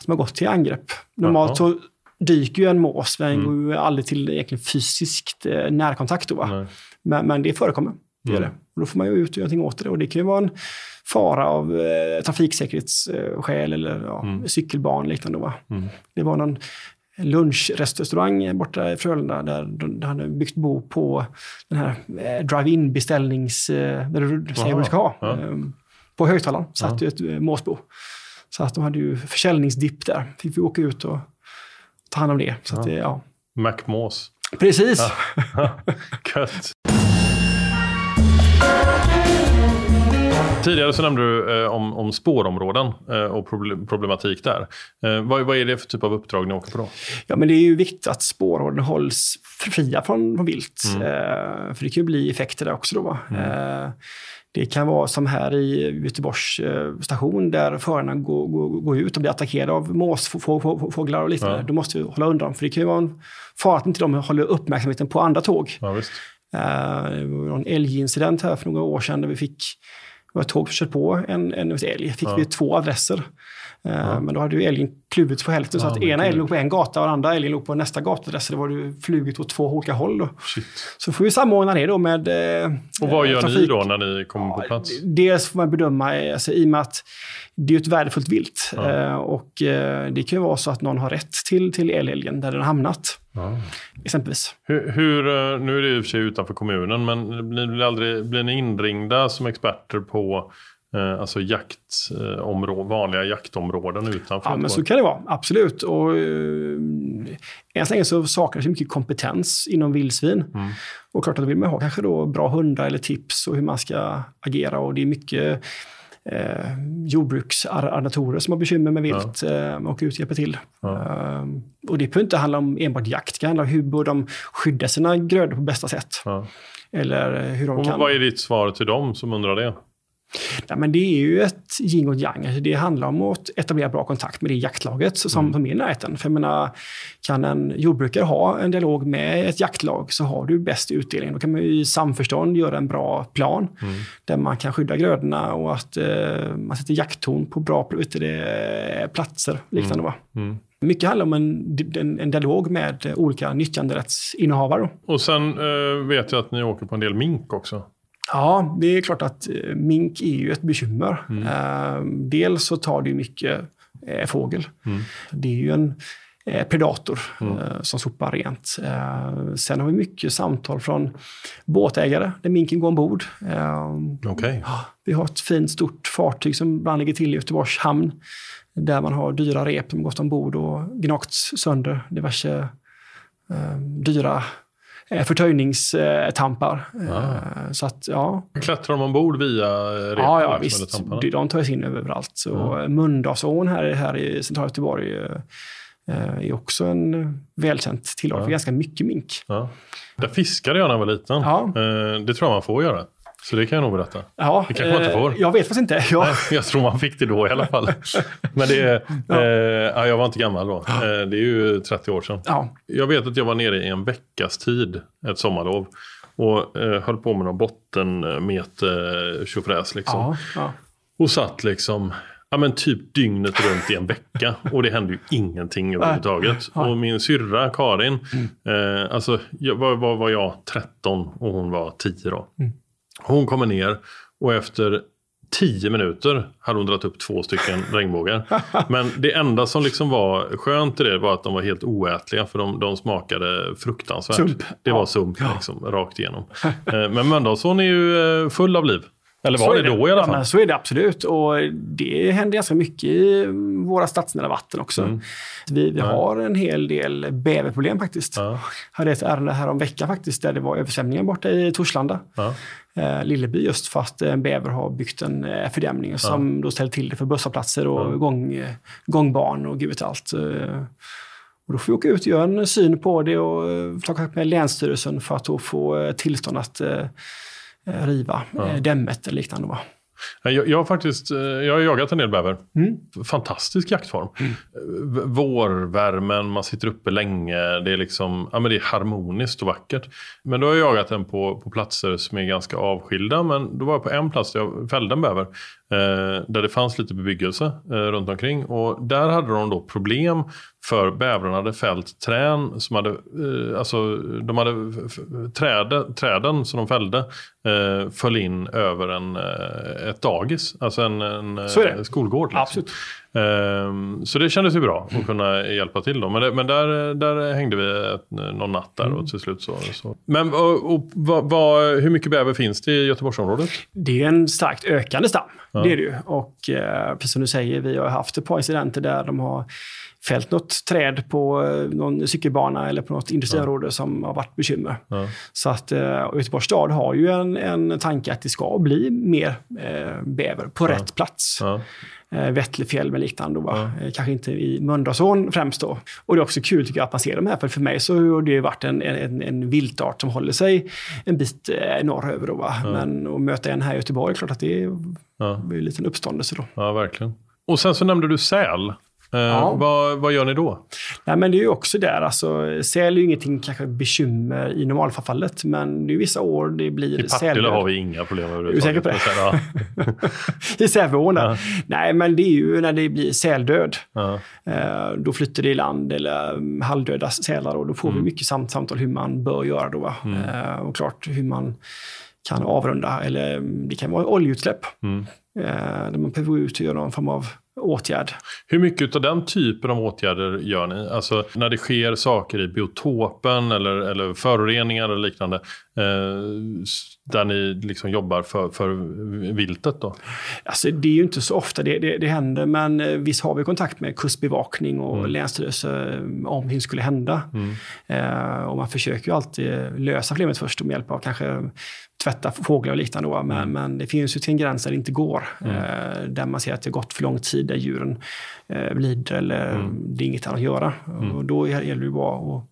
som har gått till angrepp. Normalt så dyker ju en mås, men Mm. går ju aldrig till egentligen fysiskt eh, närkontakt. Då. Men, men det förekommer. Det gör Mm. det. Och då får man ju ut och göra någonting åt det. Och det kan ju vara en fara av eh, trafiksäkerhetsskäl eller ja, Mm. cykelban och liknande. Va? Mm. Det var någon lunchrestaurang borta i Frölunda där de de hade byggt bo på den här eh, drive-in beställnings... Eh, där du säger vad du ska ha. Ja. Eh, på högtalaren satt ju ett eh, måsbo. Så att de hade ju försäljningsdipp där. Fick vi åka ut och ta hand om det. Så att Ja. Macmås. Precis. Gött. Tidigare så nämnde du eh, om, om spårområden eh, och problematik där. Eh, vad, vad, är det för typ av uppdrag ni åker på då? Ja, men det är ju viktigt att spårområden hålls fria från, från vilt. Mm. Eh, för det kan ju bli effekter där också. Då, mm. Det kan vara som här i Göteborgs eh, station där förarna går, går, går, ut och blir attackerade av måsfåglar och liknande. Ja. Då måste vi hålla undan, för det kan ju vara en fara att inte de håller uppmärksamheten på andra tåg. Ja, visst. det var en älgincident här för några år sedan där vi fick det var ett tåg som kört på en, en älg. fick ja. vi två adresser. Eh, ja. Men då hade ju älgen kluvits på hälften. Ja, så att ena älgen låg på en gata och andra älgen låg på nästa gatuadress. Det var ju flugit åt två olika håll. Då. Så får vi samordna det då med eh, Och vad gör trafik. ni då när ni kommer på plats? Dels får man bedöma, alltså, i och med att det är ett värdefullt vilt. Eh, och eh, det kan ju vara så att någon har rätt till, till älgen där den har hamnat. Ja. Exempelvis. Hur, hur, eh, nu är det i och för sig utanför kommunen, men blir, aldrig, blir ni inringda som experter på eh, alltså jaktområden, vanliga jaktområden utanför? Ja, men så kan det vara. Absolut. Och, eh, än så länge så saknas mycket kompetens inom vildsvin. Mm. Och klart att då vill man ha kanske då bra hundar eller tips och hur man ska agera. Och det är mycket eh, jordbruksarrendatorer som har bekymmer med vilt ja. eh, och ut och hjälper till. Ja. Eh, och det behöver inte handla om enbart jakt, det kan handla om hur bör de skydda sina grödor på bästa sätt. Ja. Eller hur de och kan... Vad är ditt svar till dem som undrar det? Ja, men det är ju ett yin och yang. Alltså det handlar om att etablera bra kontakt med det jaktlaget som, mm. som är i närheten. För jag menar, kan en jordbrukare ha en dialog med ett jaktlag så har du bäst utdelning. Då kan man i samförstånd göra en bra plan mm. där man kan skydda grödorna och att eh, man sätter jaktton på bra det, platser. Liknande, mm. Mm. Mycket handlar om en, en, en, dialog med olika nyttjanderättsinnehavare. Och sen eh, vet jag att ni åker på en del mink också. Ja, det är klart att eh, mink är ju ett bekymmer. Mm. Eh, dels så tar det mycket eh, fågel. Mm. Det är ju en predator mm. som sopar rent. sen har vi mycket samtal från båtägare där minken går ombord. Okay. Vi har ett fint stort fartyg som ibland ligger till i Göteborgs hamn där man har dyra rep som gått ombord och gnagts sönder. Diverse dyra förtöjningstampar. Ah. Så att, ja. Klättrar de ombord via repen? Ja, ja visst. De tar sig in överallt. Så mm. Mölndalsån här, här i centrala Göteborg är också en välkänt tillhåll för ganska mycket mink. Ja. Där fiskade jag när jag var liten. Ja. Det tror jag man får göra. Så det kan jag nog berätta. Ja, det kanske man inte får. Jag vet faktiskt inte. Jag... Nej, jag tror man fick det då i alla fall. Men det, ja. eh, jag var inte gammal då. Eh, det är ju 30 år sedan. Ja. Jag vet att jag var nere i en veckas tid, ett sommarlov. Och eh, höll på med någon bottenmeter tjofräs liksom. Ja, ja. Och satt liksom Ja men typ dygnet runt i en vecka och det hände ju ingenting överhuvudtaget. Och min syrra Karin, mm. eh, alltså jag, var, var, var jag 13 och hon var 10 då. Mm. Hon kommer ner och efter tio minuter hade hon dragit upp två stycken regnbågar. Men det enda som liksom var skönt i det var att de var helt oätliga för de, de smakade fruktansvärt. Sump. Det var sump liksom, rakt igenom. Eh, men Mölndalsån är ju eh, full av liv. Eller var så det, det då i alla fall? Ja, så är det absolut. Och det händer ganska mycket i våra stadsnära vatten också. Mm. Vi, vi ja. har en hel del bäverproblem faktiskt. Ja. Jag hade ett ärende här om veckan faktiskt där det var översvämningar borta i Torslanda. Ja. Eh, Lilleby just för att en bäver har byggt en eh, fördämning som då ställer till det för busshållplatser och ja. gång, eh, gångbarn och gud vet allt. Eh, och då får vi åka ut och göra en syn på det och eh, ta kontakt med Länsstyrelsen för att få tillstånd att Eh, riva ja. Eh, dämmet eller liknande. Jag, jag, har faktiskt eh, jag har jagat en del bäver. Mm. Fantastisk jaktform. Mm. Vårvärmen, man sitter uppe länge. Det är, liksom, ja, men det är harmoniskt och vackert. Men då har jag jagat den på, på platser som är ganska avskilda. Men då var jag på en plats där jag fällde en bäver. Eh, där det fanns lite bebyggelse eh, runt omkring. Och där hade de då problem för bävrarna hade fällt trän som hade, eh, alltså de hade träde, träden som de fällde eh, föll in över en, ett dagis, alltså en, en skolgård. Liksom. Absolut. Ehm, så det kändes ju bra att kunna hjälpa till då. Men, det, men där, där hängde vi ett, någon natt där och till slut så. så. Men och, och, vad, vad, hur mycket bäver finns det i Göteborgsområdet? Det är en starkt ökande stam. Ja. Det är det ju. Och eh, precis som du säger, vi har haft ett par incidenter där de har fällt något träd på eh, någon cykelbana eller på något industriområde ja. som har varit bekymmer. Ja. Så att eh, Göteborgs stad har ju en, en tanke att det ska bli mer eh, bäver på ja. rätt plats. Eh, Vättlefjäll med liknande. Då, eh, Kanske inte i Mölndalsån främst då. Och det är också kul tycker jag att man ser de här. För, för mig så har det varit en, en, en viltart som håller sig en bit eh, norröver. Då, va? Men att möta en här i Göteborg, klart att det är, ja. är en liten uppståndelse då. Ja, verkligen. Och sen så nämnde du säl. Eh, ja. vad, vad gör ni då? Nej, men det är ju också där. Alltså, säl är ju ingenting kanske bekymmer i normalfallet, men det är vissa år det blir I Partille har vi inga problem överhuvudtaget. Är du säker på det? I Säveån? Ja. Nej, men det är ju när det blir säldöd. Ja. Eh, då flyttar det i land eller mm, halvdöda sälar och då får mm. vi mycket samt samtal hur man bör göra då. Mm. Eh, och klart hur man kan avrunda, eller mm, det kan vara oljeutsläpp. Mm. Där man behöver ut och göra någon form av åtgärd. Hur mycket av den typen av åtgärder gör ni? Alltså när det sker saker i biotopen eller, eller föroreningar eller liknande. Eh, där ni liksom jobbar för, för viltet då? Alltså det är ju inte så ofta det, det, det händer, men eh, visst har vi kontakt med kustbevakning och mm. länsstyrelse eh, om det skulle hända. Mm. Eh, och man försöker ju alltid lösa problemet först med hjälp av kanske tvätta fåglar och liknande. Då. Men, mm. men det finns ju till en gräns där det inte går. Mm. Eh, där man ser att det gått för lång tid, där djuren eh, lider eller mm. det är inget annat att göra. Mm. Och då gäller det ju bara att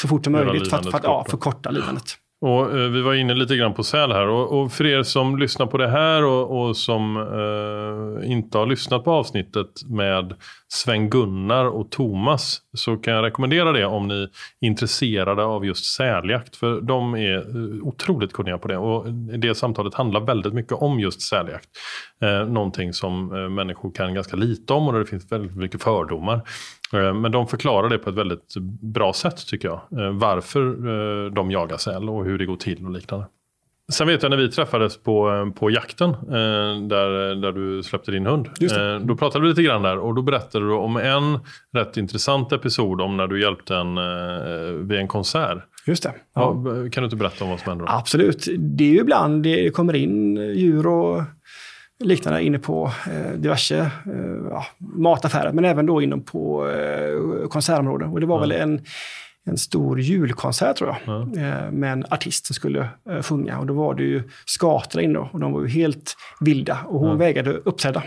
så fort som möjligt för att, för att ja, förkorta lidandet. Och, eh, vi var inne lite grann på säl här och, och för er som lyssnar på det här och, och som eh, inte har lyssnat på avsnittet med Sven-Gunnar och Thomas så kan jag rekommendera det om ni är intresserade av just säljakt. För de är eh, otroligt kunniga på det och det samtalet handlar väldigt mycket om just säljakt. Eh, någonting som eh, människor kan ganska lite om och där det finns väldigt mycket fördomar. Eh, men de förklarar det på ett väldigt bra sätt tycker jag. Eh, varför eh, de jagar säl och hur det går till och liknande. Sen vet jag när vi träffades på, på jakten där, där du släppte din hund. Då pratade vi lite grann där och då berättade du om en rätt intressant episod om när du hjälpte en vid en konsert. Just det. Ja. Kan du inte berätta om vad som hände då? Absolut. Det är ju ibland det kommer in djur och liknande inne på eh, diverse eh, ja, mataffärer, men även då inom på eh, konsertområden. Och det var mm. väl en, en stor julkonsert tror jag, mm. med en artist som skulle eh, sjunga. Och då var det ju skator inne och de var ju helt vilda och hon mm. vägrade uppträda.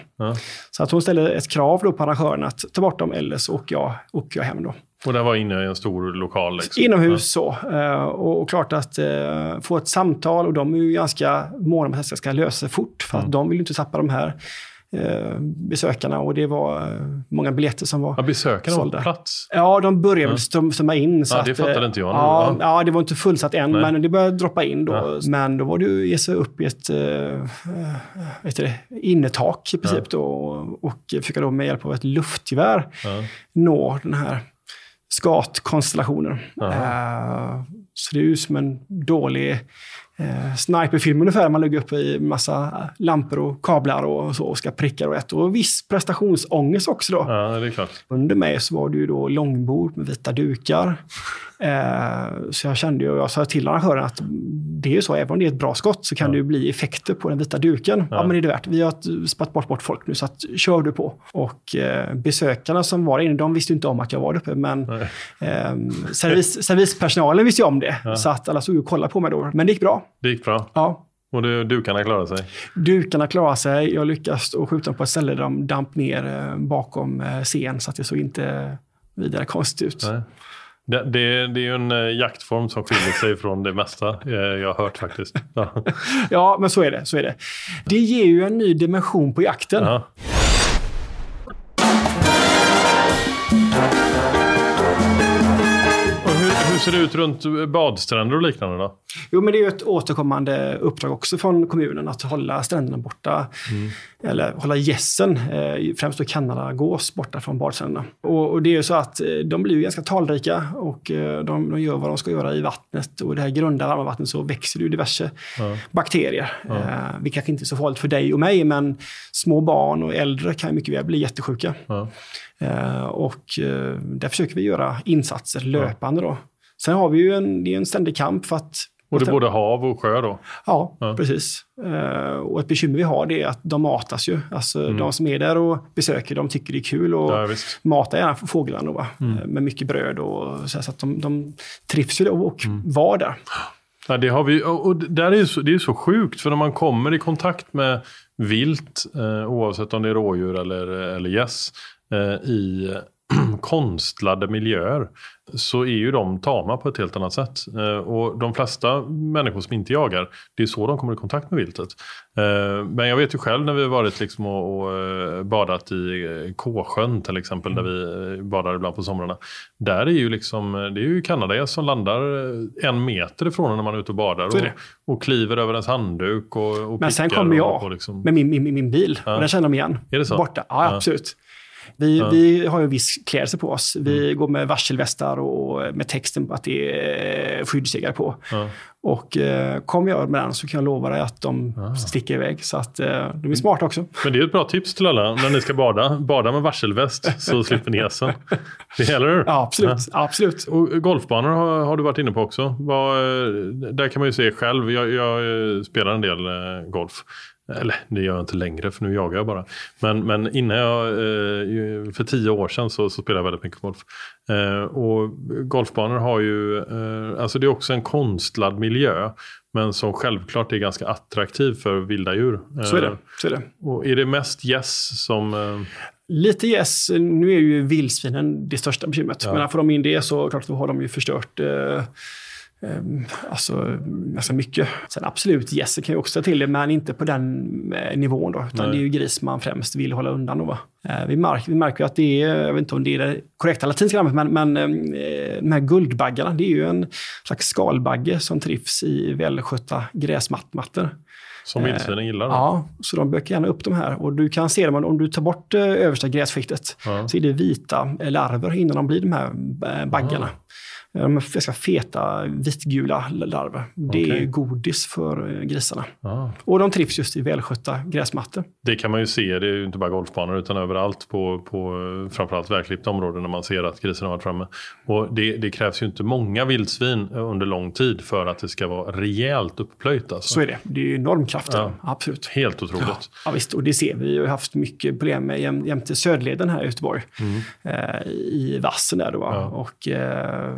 Så att hon ställde ett krav då på arrangören att ta bort dem eller så åker jag, åker jag hem då. Och det var inne i en stor lokal? Liksom. Inomhus ja. så. Uh, och, och, klart att uh, få ett samtal och de är ju ganska måna om att det ska lösa sig fort. För mm. att de vill ju inte tappa de här uh, besökarna och det var många biljetter som var ja, Besökarna sålda. var på plats? Ja, de började väl ja. strömma in. Så ja, det att, fattade inte jag. Ja, ja, det var inte fullsatt än, Nej. men det började droppa in då. Men då var det ju ge sig upp i ett vet det, innetak i princip då, och, och försöka då med hjälp av ett luftgevär nå den här skatkonstellationer. Uh, så det är ju som en dålig eh, sniperfilm ungefär. Man lägger upp i massa lampor och kablar och så och ska pricka rätt. Och viss prestationsångest också då. Ja, det är klart. Under mig så var det ju då långbord med vita dukar. Eh, så jag kände ju, jag sa till arrangören att det är ju så, även om det är ett bra skott så kan ja. det ju bli effekter på den vita duken. Ja. ja. men det är det värt. Vi har spatt bort, bort folk nu så att, kör du på. Och eh, besökarna som var inne, de visste inte om att jag var där uppe men eh, servis, servispersonalen visste ju om det. Ja. Så att alla stod och kollade på mig då. Men det gick bra. Det gick bra? Ja. Och det, dukarna klarade sig? Dukarna klarade sig. Jag lyckades skjuta dem på ett ställe där de damp ner eh, bakom eh, scen så att det såg inte vidare konstigt ut. Nej. Det, det, det, är ju en eh, jaktform som skiljer sig från det mesta eh, jag har hört faktiskt. Ja. ja, men så är det. Så är det. Det ger ju en ny dimension på jakten. Ja. Ser det ut runt badstränder och liknande då? Jo, men det är ju ett återkommande uppdrag också från kommunen att hålla stränderna borta. Mm. Eller hålla gässen, eh, främst då Kanadagås, borta från badstränderna. Och, och, det är ju så att eh, de blir ju ganska talrika och eh, de, de, gör vad de ska göra i vattnet. Och i det här grunda varma vattnet så växer det ju diverse ja. bakterier. Ja. Eh, vilket kanske inte är så farligt för dig och mig, men små barn och äldre kan mycket väl bli jättesjuka. Ja. Eh, och eh, där försöker vi göra insatser löpande då. Sen har vi ju en, det är en ständig kamp för att och det är både hav och sjö då? Ja, ja. precis. Uh, och ett bekymmer vi har det är att de matas ju. Alltså mm. de som är där och besöker, de tycker det är kul och ja, matar gärna fåglarna då, mm. med mycket bröd och så, så att de, de trivs ju och mm. var där. Ja, det har vi, och där är så, det är så sjukt, för när man kommer i kontakt med vilt, eh, oavsett om det är rådjur eller, eller gäss, eh, i konstlade miljöer så är ju de tama på ett helt annat sätt. Eh, och de flesta människor som inte jagar, det är så de kommer i kontakt med viltet. Eh, men jag vet ju själv när vi har varit liksom och, och eh, badat i Kåsjön till exempel, mm. där vi badar ibland på somrarna. Där är ju liksom, det är ju kanadagäss som landar en meter ifrån när man är ute och badar. Och, och kliver över ens handduk och, och Men sen kommer jag på, liksom. med min, min, min bil ja. och den känner de igen. Är det så? Borta. Ja, absolut. Vi, ja. vi har ju viss klädsel på oss. Vi mm. går med varselvästar och med texten att det är skyddsjägare på. Ja. Och eh, kommer jag med den så kan jag lova dig att de ah. sticker iväg. Så att eh, de är smarta också. Men det är ett bra tips till alla när ni ska bada. Bada med varselväst så slipper ni gässen. Det gäller Ja, absolut. Ja. absolut. Och golfbanor har, har, du varit inne på också. Var, där kan man ju se själv. Jag, jag spelar en del eh, golf. Eller det gör jag inte längre för nu jagar jag bara. Men, men innan jag, eh, för tio år sedan så, så spelade jag väldigt mycket golf. Eh, och golfbanor har ju, eh, alltså det är också en konstlad miljö. Men som självklart är ganska attraktiv för vilda djur. Så är det. Så är det. Och är det mest gäss som... Lite gäss. Nu är ju vildsvinen det största bekymret. Ja. Men får de in det så klart då har de ju förstört alltså, ganska mycket. Sen absolut, gässen kan ju också till det, men inte på den eh, nivån. Då, utan Nej. det är ju gris man främst vill hålla undan. Då, va? Eh, vi, märker, vi märker att det är, jag vet inte om det är det korrekta latinska namnet, men, men eh, de här guldbaggarna, det är ju en slags skalbagge som trivs i välskötta gräsmattor. Som vildsvinen gillar? Då. Ja, så de bökar gärna upp de här. Och du kan se dem, om du tar bort översta grässkiktet, ja. så är det vita larver innan de blir de här baggarna. Ja. De är ganska feta vitgula larver. Det okay. är godis för eh, grisarna. Ah. Och de trivs just i välskötta gräsmattor. Det kan man ju se, det är ju inte bara golfbanor utan överallt på, på framförallt välklippta områden när man ser att grisarna har varit framme. Och det, det, krävs ju inte många vildsvin under lång tid för att det ska vara rejält upplöjt. Alltså. Så är det. Det är enorm kraft ja. Absolut. Helt otroligt. Ja. ja, visst. Och det ser vi. Vi har haft mycket problem med jäm, jämte Söderleden här i Göteborg. Mm. Eh, I vassen där då. Ja. Och eh,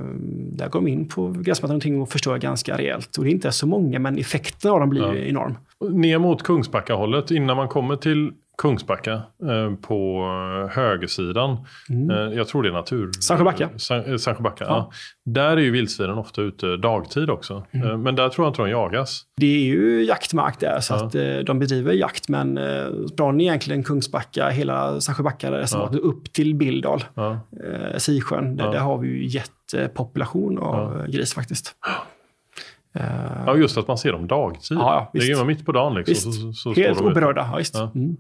där går de in på gräsmattan och förstör ganska rejält. Och det är inte så många, men effekten av dem blir ja. enorm. Ner mot Kungsbacka-hållet, innan man kommer till Kungsbacka eh, på högersidan. Mm. Eh, jag tror det är natur... Sandsjöbacka. Sandsjöbacka, ja. ja. Där är ju vildsvinen ofta ute dagtid också. Mm. Eh, men där tror jag inte de jagas. Det är ju jaktmark där, så ja. att eh, de bedriver jakt. Men eh, från egentligen Kungsbacka, hela Sandsjöbacka, ja. upp till Bildal, ja. eh, Sisjön, där, där, har vi ju jättepopulation av gris faktiskt. Ja, just att man ser dem dagtid. Ja, ja, det är ju mitt på dagen. Liksom, så, så Helt oberörda, ja, visst. Ja. Mm.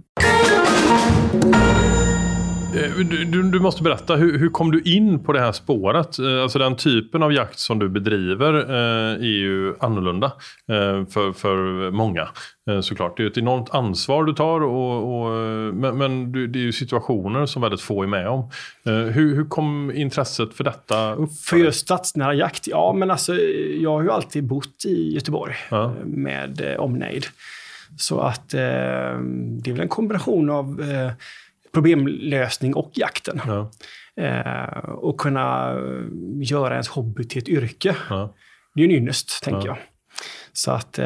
Eh, du, du, måste berätta, hur, hur, kom du in på det här spåret? Eh, alltså den typen av jakt som du bedriver eh, är ju annorlunda eh, för, för många. Eh, såklart, det är ett enormt ansvar du tar och, och men, men du, det är ju situationer som väldigt få är med om. Hur, hur kom intresset för detta upp? För just stadsnära jakt? Ja, men alltså jag har ju alltid bott i Göteborg ja. med omnejd. Så att det är väl en kombination av problemlösning och jakten. Ja. Eh, och kunna göra ens hobby till ett yrke. Ja. Det är en ynnest, tänker ja. jag. Så att eh,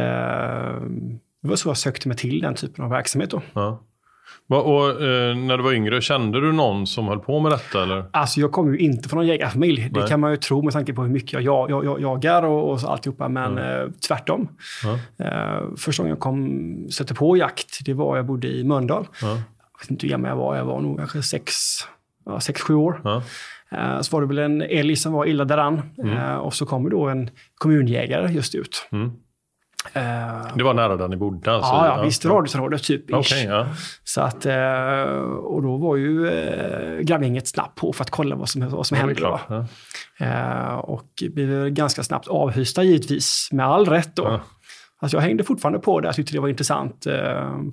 det var så jag sökte mig till den typen av verksamhet. Då. Ja. Och, eh, när du var yngre, kände du någon som höll på med detta? Eller? Alltså jag kommer ju inte från någon jägarfamilj. Det kan man ju tro med tanke på hur mycket jag, jag, jag jagar och, och alltihopa. Men mm. eh, tvärtom. Mm. Eh, första gången jag kom, sätter på jakt, det var jag bodde i Mölndal. Mm vet inte hur gammal jag var. Jag var nog kanske sex, ja, 6-7 år. Ja. Eh, så var det väl en älg som var illa däran. Mm. Eh, och så kommer då en kommunjägare just ut. Eh, Det var nära där ni bodde? Alltså. ja, ja, visst radhusområdet typ. Okej, ja. Så att, eh, och då var ju eh, granngänget snabbt på för att kolla vad som, vad som Ja, hände. Då. Ja. Och blev ganska snabbt avhysta givetvis, med all rätt. Då. Ja. Alltså jag hängde fortfarande på det, jag tyckte det var intressant.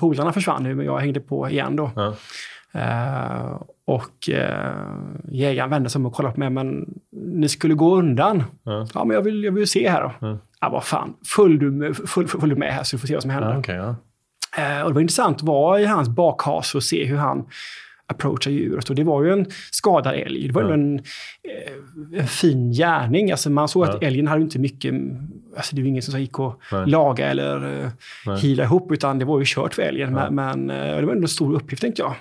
Polarna försvann nu, men jag hängde på igen då. Eh, och eh, jägaren vände sig om och kollade på mig, men ni skulle gå undan. Ja. Ja, men jag vill, jag vill se här då. Ja. Ja, vad fan, följ du med, följ, följ du med här så du får se vad som händer. Ja, okej, ja. Eh, och det var intressant att vara i hans bakhas och se hur han approachar djuret. Och det var ju en skadad älg. Det var ju en, eh, en fin gärning. Alltså man såg att älgen hade inte mycket... Alltså det var ingen som gick och Nej. laga eller eh, Nej. hila ihop, utan det var ju kört för älgen. Men, men det var ändå en stor uppgift, tänkte jag.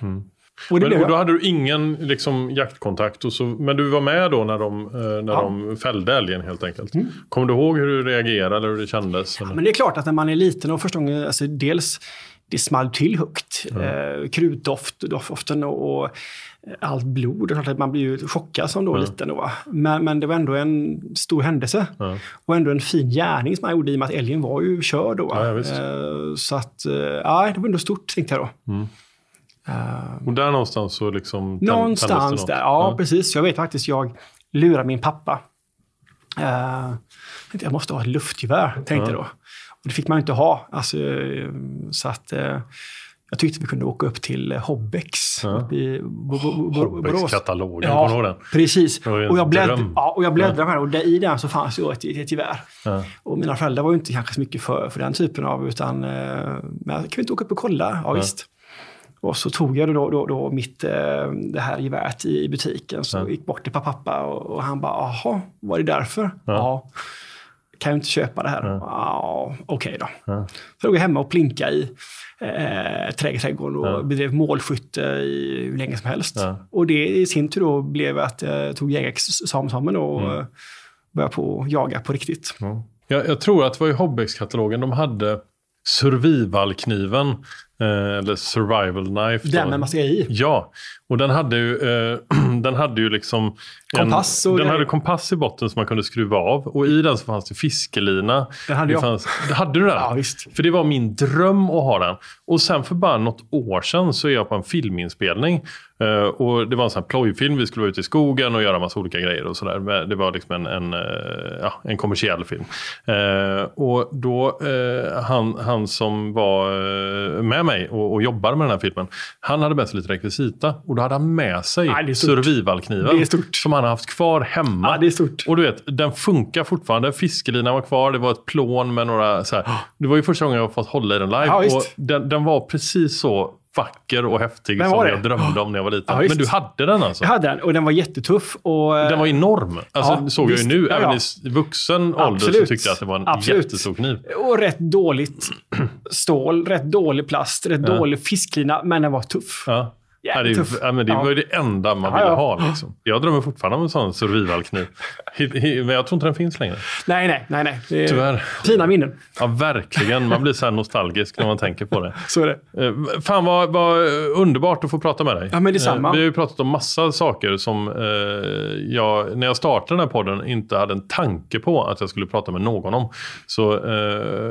Mm. Och Men, och då hade du ingen liksom, jaktkontakt, och så, men du var med då när de, eh, när Ja. de fällde älgen helt enkelt. Mm. Kommer du ihåg hur du reagerade eller hur det kändes? eller? Men det är klart att när man är liten och första gången, alltså dels det small till högt. Eh, krutdoft, doften och, och allt blod. Det man blir ju chockad som då Ja. liten. Då, men, men det var ändå en stor händelse. Ja. Och ändå en fin gärning som man gjorde i och med att älgen var ju körd då. Ja, ja. Eh, så att, eh, ja, det var ändå stort tänkte jag då. Mm. Eh, Och där någonstans så liksom... någonstans där, ja, precis. Jag vet faktiskt, jag lurade min pappa. Tänkte, jag måste ha ett luftgevär, tänkte Ja. jag då. Och det fick man inte ha. Alltså, eh, så att, eh, jag tyckte vi kunde åka upp till Hobbex Ja. i Borås. Hobbits-katalogen, Ja. kommer du den? Precis. Och jag, bläddr dröm. ja, och jag bläddrade här och där, i den så fanns ju ett, ett gevär. Ja. Och mina föräldrar var ju inte kanske så mycket för, för den typen av, utan men kan vi inte åka upp och kolla? Ja, visst. Och så tog jag då, då, då mitt, eh, det här geväret i, i butiken. Så Ja. gick bort till pappa och, och han bara, jaha, var det därför? Ja. Ja. Kan jag inte köpa det här? Ja. Okej då. Ja. Så låg jag hemma och plinka i eh, trä- trädgården och Ja. bedrev målskytte i hur länge som helst. Och det i sin tur då blev att jag tog jägarexamen och Mm. eh, började på jaga på riktigt. Ja. Jag, jag tror att det var i Hobbex-katalogen de hade survivalkniven. Eh, eller survival knife. då. Den med massa i. Ja, och den hade ju, eh, den hade ju liksom... Kompass en, och Den grejer. hade kompass i botten som man kunde skruva av. Och i den så fanns det fiskelina. Den hade det jag. Fanns, hade du den? Ja, visst. För det var min dröm att ha den. Och sen för bara något år sedan så är jag på en filminspelning. Eh, och det var en sån här plojfilm. Vi skulle vara ute i skogen och göra massa olika grejer och sådär. Det var liksom en, en, eh, ja, en kommersiell film. Eh, och då, han, han som var med mig och, och jobbade med den här filmen. Han hade med sig lite rekvisita. Och då hade han med sig stort. survivalkniven. Som han har haft kvar hemma. Ja, det är stort. Och du vet, den funkar fortfarande. Fiskelinan var kvar, det var ett plån med några så här. Det var ju första gången jag fått hålla i den live. Ja, och den, den var precis så vacker och häftig som jag drömde om när jag var liten. Ja. Men du hade den alltså? Jag hade den och den var jättetuff. Och, eh, Den var enorm. Alltså, Ja, såg visst. jag ju nu. Ja, Även i vuxen ålder så Absolut. tyckte jag att det var en Absolut. jättestor kniv. Och rätt dåligt stål, rätt dålig plast, rätt dålig fisklina, men den var tuff. Ja. Det, tuff. ja, men det var ju det enda man ville ha. Liksom. Jag drömmer fortfarande om en sån survivalkniv. Men jag tror inte den finns längre. Nej, nej, nej. nej. Det är Tyvärr. Fina minnen. Ja, verkligen. Man blir så här nostalgisk när man tänker på det. Så är det. Eh, Fan vad, vad underbart att få prata med dig. Ja, men detsamma. Eh, Vi har ju pratat om massa saker som eh, jag, när jag startade den här podden, inte hade en tanke på att jag skulle prata med någon om. Så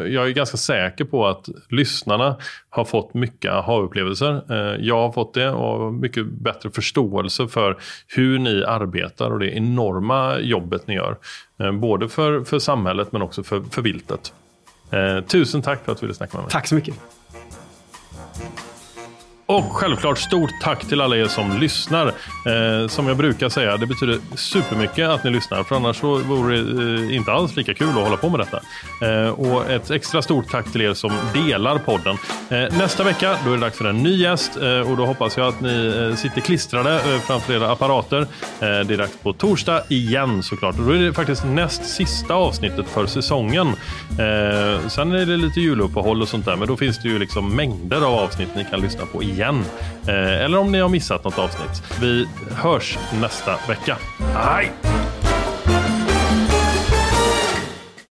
jag är ganska säker på att lyssnarna har fått mycket aha-upplevelser. Jag har fått det och mycket bättre förståelse för hur ni arbetar och det enorma jobbet ni gör. Eh, både för, för samhället men också för, för viltet. Eh, tusen tack för att du ville snacka med mig. Tack så mycket. Och självklart stort tack till alla er som lyssnar. Eh, som jag brukar säga, det betyder supermycket att ni lyssnar. För annars så vore det eh, inte alls lika kul att hålla på med detta. Eh, och ett extra stort tack till er som delar podden. Eh, nästa vecka då är det dags för en ny gäst. Eh, och då hoppas jag att ni eh, sitter klistrade eh, framför era apparater. Eh, det är dags på torsdag igen såklart. Och då är det faktiskt näst sista avsnittet för säsongen. Eh, sen är det lite juluppehåll och sånt där. Men då finns det ju liksom mängder av avsnitt ni kan lyssna på igen igen. Eh, eller om ni har missat något avsnitt. Vi hörs nästa vecka. Hej!